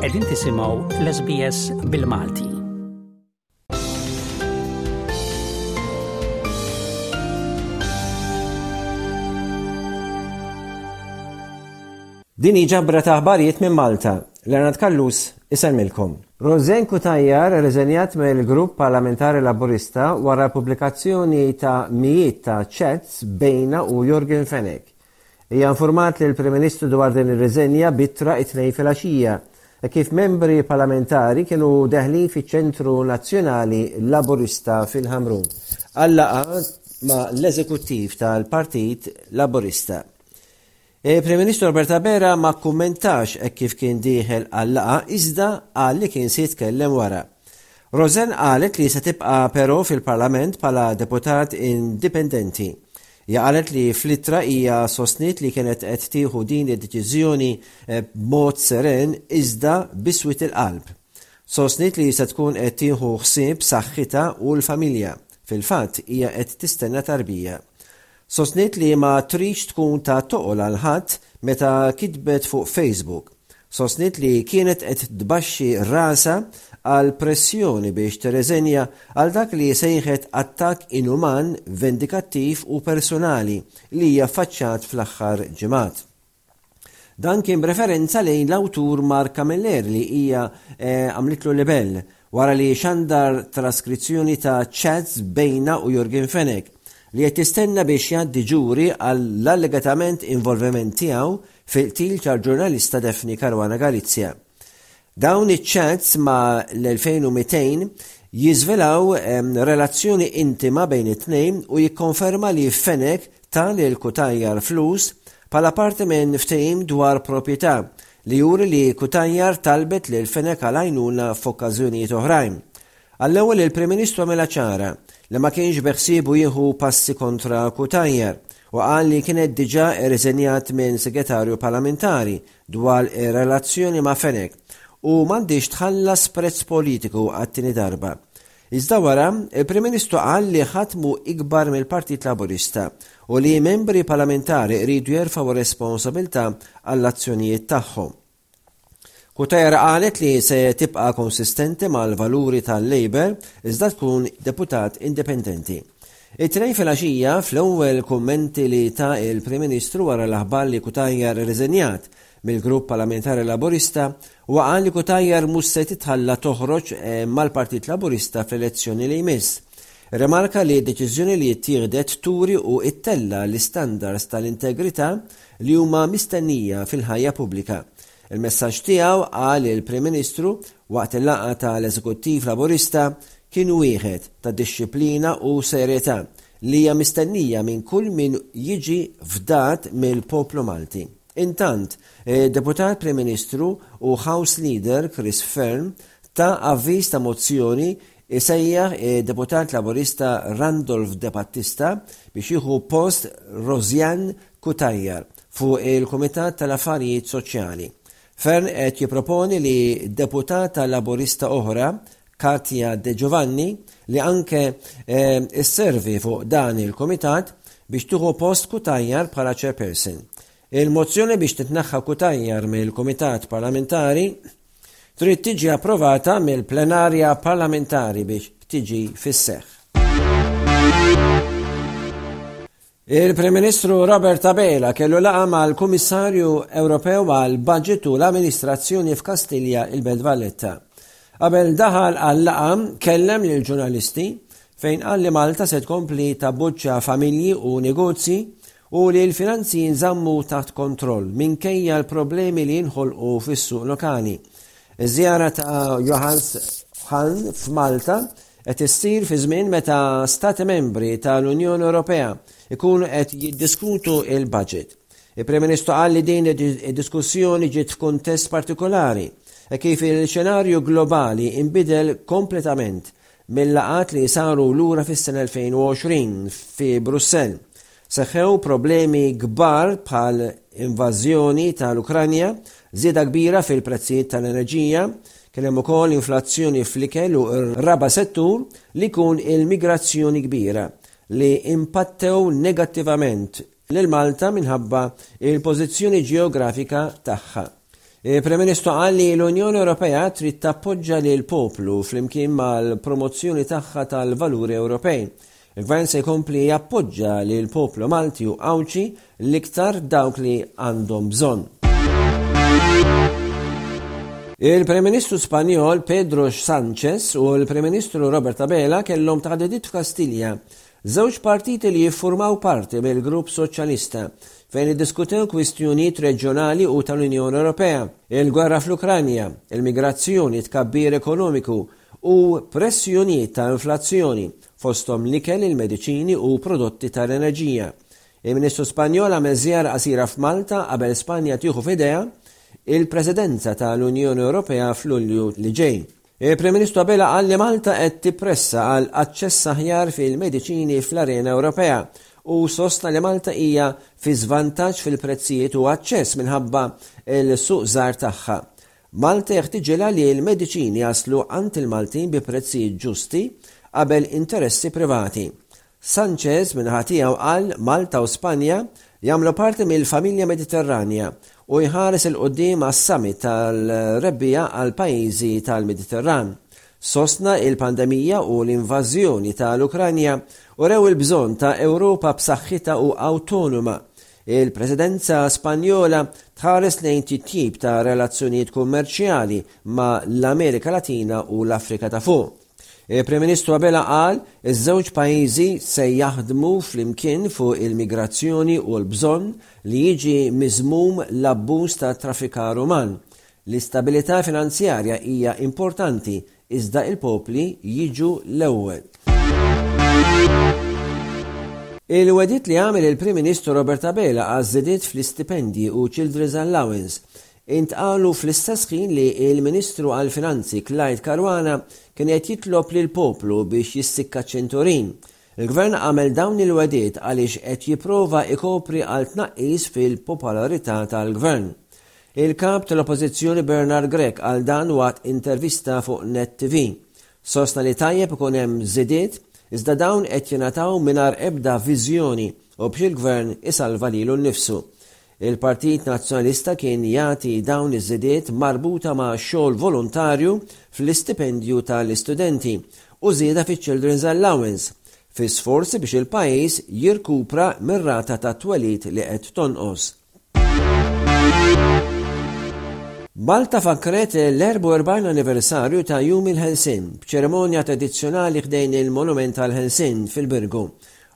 Qegħdin tisimgħu l-SBS bil-Malti. Din hi ġabra ta' aħbarijiet minn Malta. Leonard Kallus Isemmilkom. Roseanne Cutajar riżenjat mill-Grupp Parlamentari Laburista wara l-pubblikazzjoni ta' mijiet ta' chats bejnha u Yorgen Fenech. Hija infurmat lill-Prim Ministru dwar din ir-riżenja b'ittra it-Tnejn filgħaxija, hekk kif membri parlamentari kienu deħlin fiċ-Ċentru Nazzjonali Laburista fil-Ħamrun għal laqgħa ma' l-Eżekuttiv tal-Partit Laburista. Il-Prim Ministru Robert Abela ma kkummentax hekk kif kien dieħel għal-laqgħa iżda qal li kien se jitkellem wara. Rosen qalet li se tibqa' però fil-Parlament bħala deputat indipendenti. Hija qalet li fl-ittra hija sostniet li kienet qed tieħu din id-deċiżjoni eh, b'mod seren iżda biswit il-qalb. Sostniet li se tkun qed tieħu ħsieb saħħitha u l-familja. Fil-fatt hija qed tistenna tarbija. Sostniet li ma tridx tkun ta' toqol għal ħadd meta kitbet fuq Facebook. Sostniet li kienet qed tbaxxi rasha għal pressjoni biex tirriżenja għal dak li sejħet attakk inuman, vendikattiv u personali li hija ffaċċat fl-aħħar ġimgħat. Dan kien b'referenza lejn l-awtur Mark Camilleri li hija għamlitlu libell wara li xandar traskrizzjoni ta' chats bejna u Yorgen Fenech li qed jistenna biex jgħaddi ġuri għall-allegatament involviment tiegħu fil-qtil tal-ġurnalista Daphne Caruana Galizia. Dawn iċ-chats ma' l-2200 jiżvelaw relazzjoni intima bejn it-tnejn u jikkonferma li Fenech ta lil Cutajar flus bħala parti minn ftehim dwar proprjetà li juri li Cutajar talbet lil Fenech għal għajnuna f'okkażjonijiet oħrajn. Għall-ewwel il-Prim Ministru għamilha ċara li ma kienx beħsiebu jieħu passi kontra Cutajar u qal li kienet diġà irriżenjat minn Segretarju Parlamentari dwar ir-relazzjoni ma' Fenech u m'għandhiex tħallas prezz politiku għat-tieni darba. Iżda wara, il-Prim Ministru qal li ħadd mhu ikbar mill-Partit Laburista u li membri parlamentari jridu jerfgħu r-responsabilità għall-azzjonijiet tagħhom. Cutajar qalet li se tibqa' konsistenti mal-valuri tal-Labour iżda tkun deputat indipendenti. It-Tnejn filgħaxija, fl-ewwel kummenti li ta l-Prim Ministru wara l-aħbar li Cutajar irriżenjat mill-Grupp Parlamentari Laburista, huwa qal li Cutajar mhux se titħalla toħroġ mal-Partit Laburista fl-elezzjoni li jmiss. Irrimarka li d-deċiżjoni li ttieħdet turi u ttella' l-istandards tal-integrità li huma mistennija fil-ħajja pubblika. Il-messaġġ tiegħu, qal il-Prim Ministru, Waqt il-laqgħa ta' l-Eżekuttiv Laburista kien wieħed ta' dixxiplina u serjetà li hija mistennija minn kull min jiġi fdat mill-poplu Malti. Intant, id-Deputat Prim Ministru u House Leader Chris Fearne ta avviż ta' mozzjoni jsejjaħ id-Deputat Laburista Randolph Debattista biex jieħu post Rosianne Cutajar fuq il-Kumitat tal-Affarijiet Soċjali. Fearne qed jipproponi li deputata Laburista oħra, Katia De Giovanni, li anke sservi fuq dan il-kumitat, biex tieħu post Cutajar bħala chairperson. Il-mozzjoni biex titneħħa Cutajar mill-Kumitat Parlamentari trid tiġi approvata mill-plenarja parlamentari biex tiġi fis-seħħ. Il-Prim Ministru Robert Abela kellu laqgħa mal-Kummissarju Ewropew għal Budget u l-Amministrazzjoni f'Kastilja il-Belt Valletta. Qabel daħal għal laqgħa kellem lil ġurnalisti fejn qal li Malta se tkompli tabbuġġa familji u negozji u li l-finanzi jinżammu taħt kontroll minkejja l-problemi li jinħolqu fis-suq lokali. Iż-żjara ta' Johannes Hahn f'Malta qed issir fi żmien meta Stati Membri tal-Unjoni Ewropea ikunu qed jiddiskutu il-budget. Il-Prim Ministru qal li din id-diskussjoni ġiet f'kuntest partikolari e kif il-xenarju globali inbidel kompletament Mil-laqgħat li saru lura fis-sena 2020 fi Brussell, seħħew problemi kbar bħal invażjoni tal-Ukranja, żieda kbira fil-prezzijiet tal-enerġija, kien hemm ukoll inflazzjoni fl-ikel u r-raba' settur li jkun il-migrazzjoni kbira li impattew negattivament lil Malta minħabba l-pożizzjoni ġeografika tagħha. Il-Prim Ministru qal li l-Unjoni Ewropea trid tappoġġa lil poplu flimkien mal-promozzjoni tagħha tal-valuri Ewropej. Il-Gvern se jkompli jappoġġa lil poplu Malti u Għawdxi l-iktar dawk li għandhom bżonn. Il-Prim Ministru Spanjol Pedro Sanchez u l-Prim Ministru Robert Abela kellhom taħdidiet f'Kastilja Żewġ partiti li jiffurmaw parti mill-Grupp Soċjalista, fejn iddiskutew kwistjonijiet reġjonali u tal-Unjoni Ewropea, il-gwerra fl-Ukranja, il-migrazzjoni, it-tkabbir ekonomiku u pressjonijiet ta' inflazzjoni, fosthom l-ikel, il-mediċini u prodotti tal-enerġija. Il-Ministru Spanjol għamel żjara qasira f'Malta qabel Spanja tieħu f'idejha l-Presidenza tal-Unjoni Ewropea f'Lulju li ġej. Il-Prim Ministru Abela qal li Malta qed tippressa għal aċċess aħjar fil-mediċini fl-arena Ewropea u sostna li Malta hija fi żvantaġġ fil-prezzijiet u aċċess minħabba l-suq żgħar tagħha. Malta jeħtiġilha li l-mediċini jaslu għand il-Maltin bi prezzijiet ġusti qabel interessi privati. Sanchez min-naħa tiegħu qal Malta u Spanja jagħmlu parti mill-familja Mediterranja u jħares 'il quddiem għas-summit tal-Rebbiegħa għall-pajjiżi tal-Mediterran. Sostna il-pandemija u l-invażjoni tal-Ukranja urew il-bżonn ta' Ewropa b'saħħitha u awtonoma Il-Presidenza Spanjola tħares lejn titjib ta' relazzjonijiet kummerċjali ma' l-Amerika Latina u l-Afrika ta' fuq. Il-Prim Ministru Abela qal, Iż-żewġ pajjiżi se jaħdmu flimkien fuq il-migrazzjoni u l-bżonn li jiġi miżmum l-abbuż tat-traffikar uman. L-istabilità finanzjarja hija importanti iżda l-popli jiġu l-ewwel. Il-wegħdiet li għamel il-Prim Ministru Robert Abela għaż-żidiet fl-istipendji u Childrens Allowance, Intqalu fl-istess ħin li l-Ministru għall-Finanzi Clyde Caruana kien qed jitlob lill-poplu biex jissikka ċ-ċinturin. Il-Gvern għamel dawn il-wegħdiet għaliex qed jipprova ikopri għal tnaqqis fil-popolarità tal-Gvern. Il-Kap tal-Oppożizzjoni Bernard Grech qal dan waqt intervista fuq Net TV. Sostna li tajjeb ikun hemm żidiet, iżda dawn qed jingħataw mingħajr ebda viżjoni u b'xi l-Gvern isalva lilu nnifsu. Il-Partit Nazzjonalista kien jagħti dawn iż-żidiet marbuta ma' xogħol volontarju fl-istipendju tal-istudenti u żieda fiċ-Children's Allowance, fi sforzi biex il-pajjiż jirkupra mir-rata tat-twelid li qed tonqos. Malta fakkret l-44 anniversarju ta' Jum il-Ħelsien b'ċerimonja tradizzjonali ħdejn il-Monument għall-Ħelsien fil-Birgu,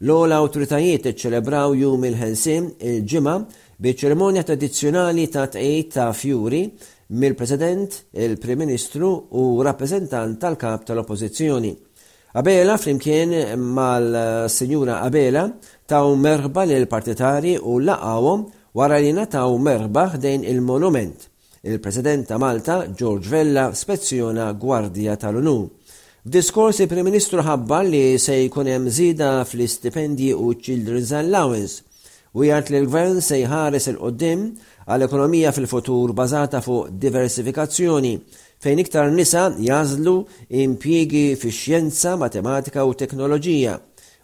L-ogħla awtoritajiet iċċelebraw Jum il-Ħelsien il-Ġimgħa bi ċerimonja tradizzjonali ta' tqegħid ta' fjuri mill-President, il-Prim Ministru u rappreżentant tal-Kap tal-Oppożizzjoni. Abela flimkien mal-Sinjura Abela taw merħba lill-partitari u laqgħuhom wara li nataw merħba ħdejn il-monument. Il-President ta' Malta, George Vella, spezzjona Gwardja tal-Unur. F'diskors il-Prim Ministru ħabbar li se jkun hemm żieda fl-istipendji u Children's Allowance u jgħid li l-Gvern se jħares il qudiem għal ekonomija fil-futur bażata fuq diversifikazzjoni fejn iktar nisa jażlu impjiegi fix-xjenza, matematika u teknoloġija.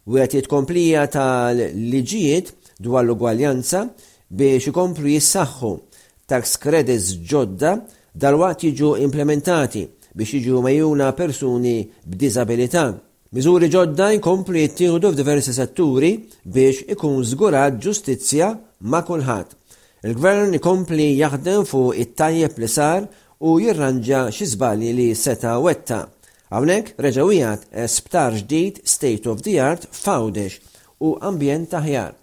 Wieħed jitkomplija tal-liġijiet dwar l-ugwaljanza biex ikomplu jissaħħu Tax credits ġodda dalwaqt jiġu implimentati biex jiġu mgħejuna persuni b'diżabilità. Miżuri ġodda jkomplu jittieħdu f'diversi setturi biex ikun żgurat ġustizzja ma' kulħadd. Il-Gvern ikompli jaħdem fuq it-tajjeb li sar u jirranġa xi żbalji li seta' wettaq. Hawnhekk reġgħu jgħad sptar ġdid state of the art f'Għawdex u ambjent aħjar.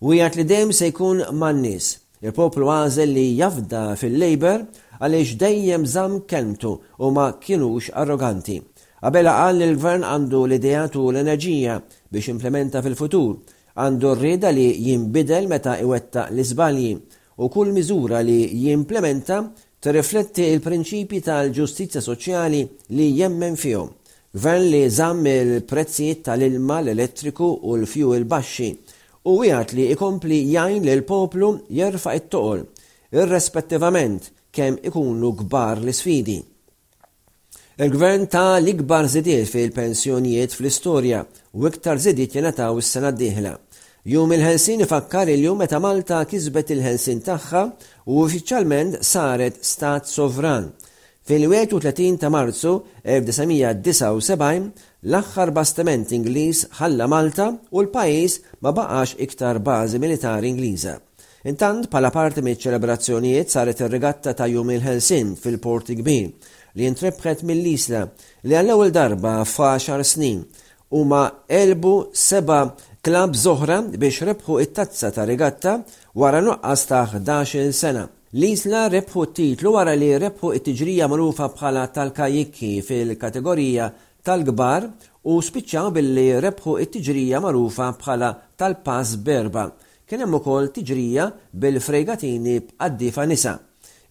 U jgħid li dejjem se jkun man-nies. Il-poplu għażel li jafda fil-Labour għaliex dejjem żamm kelmtu u ma kienux arroganti. Abela qal li l-Gvern għandu l-ideat u l-enerġija biex jimplementa fil-futur, għandu r-rieda li jinbidel meta iwettaq l-iżbalji u kull miżura li jimplementa tirrifletti l-prinċipji tal-ġustizzja soċjali li jemmen fihom. Gvern li żamm il-prezzijiet tal-ilma, l-elettriku u l-fjuwil baxxi Hu wiegħed li jkompli jgħin lill-poplu jerfa' t-toqol, irrespettivament kemm ikunu kbar l-isfidi. Il-Gvern ta l-ikbar żidiet fil-pensjonijiet fl-istorja u iktar żidiet jingħataw is-sena d-dieħla. Jum il-Ħelsien ifakkar il-jum meta Malta kisbet il-ħelsien tagħha u uffiċjalment saret Stat sovran. Fil-31 ta' Marzu 1979, l-aħħar bastiment Ingliż ħalla Malta u l-pajjiż ma baqax iktar bażi militari Ingliża. Intant, bħala parti miċ-ċelebrazzjonijiet saret ir-rigatta ta' Jum il-Ħelsien fil-Port Kbir, li intrebħet mill-Isla, li għall-ewwel darba f'għaxar snin, huma għelbu seba' klabbs oħra biex rebħu t-tazza tar-rigatta wara nuqqas ta' ħdax-il sena. L-Isla rebħu t-titlu wara li rebħu t-tiġrija magħrufa bħala tal-kajikki fil-kategorija tal-kbar u spiċċaw billi rebħu t-tiġrija magħrufa bħala tal-pass b'erbgħa. Kien hemm ukoll tiġrija bil-fregatini b'qaddiefa nisa.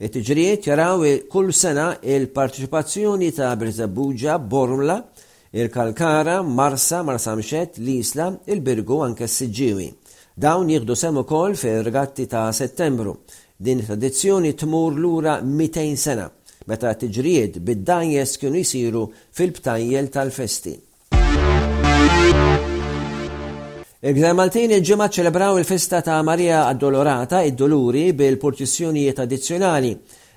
It-tiġrijiet jaraw kull sena l-parteċipazzjoni ta' Birżebbuġa, Bormla, Il-Kalkara, Marsa, Marsamxett, l-Isla, il-Birgu anke s-Siġġiewi. Dawn jieħdu sehem ukoll fir-regatti ta' Settembru. Din it-tradizzjoni tmur lura 200 sena, meta t-tiġrijiet bid-dgħajjes kienu jsiru fil-btajjel tal-festi. Il-Gżejjer Maltin il-Ġimgħa ċċelebraw il-festa ta' Marija Addolorata, id-Duluri, bil-purċissjonijiet tradizzjonali.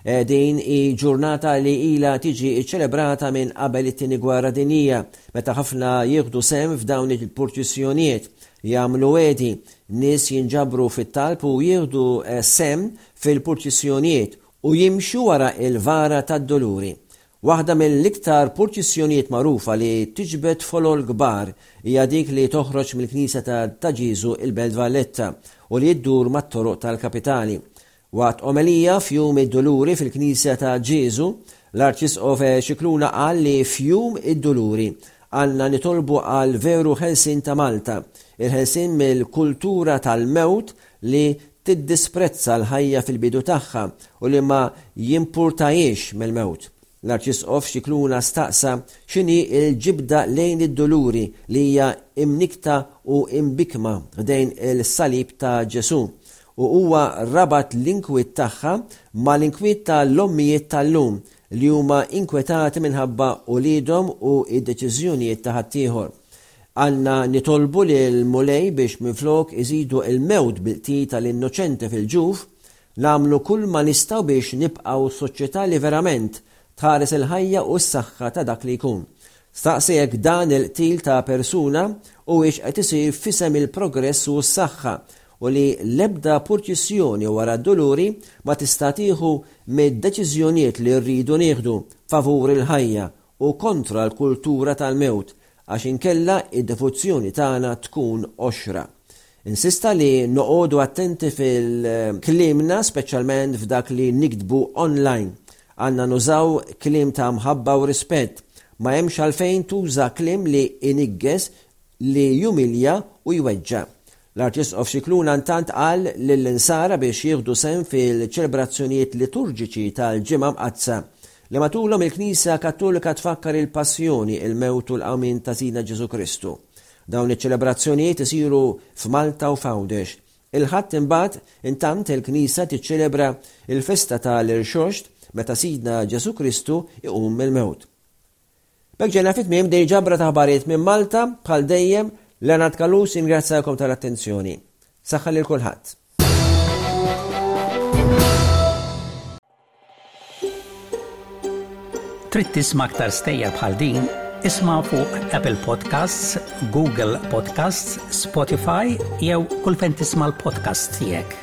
Din hi ġurnata li ilha tiġi ċċelebrata minn qabel it-Tieni Gwerra Dinjija, meta ħafna jieħdu sehem f'dawn il-purċissjonijiet. Jagħmlu għedi, nies jinġabru fit-talb u jieħdu sehem fil-purċissjonijiet u jimxu wara l-vara tad-Duluri. Waħda mill-iktar purċissjonijiet magħrufa li tiġbed folol kbar hija dik li toħroġ mill-Knisja ta' Ġieżu il-Belt Valletta u li ddur mat-toroq tal-kapitali. Waqt omelija f'Jum id-Duluri fil-Knisja ta' Ġieżu, l-Arċisqof Scicluna qal li f'Jum id-Duluri għandna nitolbu għal veru ħelsien ta' Malta, il-ħelsien mill-kultura tal-mewt li tiddisprezza l-ħajja fil-bidu tagħha u li ma jimpurtahiex mill-mewt. L-Arċisqof Scicluna staqsa x'inhi l-ġibda lejn id-duluri li hija imnikkta u imbikkma f'dejn il-Salib ta' Ġesù u huwa rabat l-inkwiet tagħha ma' l-inkwiet ta' l-ommijiet ta' llum li huma inkwetati minħabba uliedhom u d-deċiżjonijiet ta' ħaddieħor. Għandna nitolbu lill-Mulej biex minflok iżidu l-mewt bil-qtil ta' l-innoċenti fil-ġuf, nagħmlu kull ma nistgħu biex nibqgħu soċjetà li verament tħares il-ħajja u s-saħħa ta' dak li jkun. Staqsi jekk dan il-qtil ta' persuna huwiex qed isir f'isem il-progress u s-saħħa u li l-ebda purċissjoni wara d-duluri ma tista' tieħu mid-deċiżjonijiet li rridu nieħdu favur il-ħajja u kontra l-kultura tal-mewt għax inkella d-devozzjoni tagħna tkun qoxra. Insista li noqogħdu attenti fil-kliemna speċjalment f'dak li niktbu online. Għandna nużaw kliem ta' mħabba u rispett. Ma hemmx għalfejn tuża kliem li jniggeż, li jumilja u jweġġa'. L-Arċisqof Scicluna intant qal lill-Insara biex jieħdu sehem fil-ċelebrazzjonijiet liturġiċi tal-Ġimgħa Mqaddsa, li matulhom il-Knisja Kattolika tfakkar il-Passjoni, il-Mewt u l-Qawmien ta' Sidna Ġesù Kristu. Dawn iċ-ċelebrazzjonijiet isiru f'Malta u f'Għawdex. Il-Ħadd imbagħad, intant, il-Knisja tiċċelebra l-festa tal-Irxoxt meta Sidna Ġesù Kristu jqum mill-mewt. B'hekk ġejna fi tmiem din ġabra ta' aħbarijiet minn Malta, bħal dejjem, Leonard Callus jingrazzjakom tal-attenzjoni. Saħħa lil kulħadd. Trid tisma' aktar stejjer bħal din? Isma' fuq Apple Podcasts, Google Podcasts, Spotify jew kull fejn tisma' l-podcast tiegħek.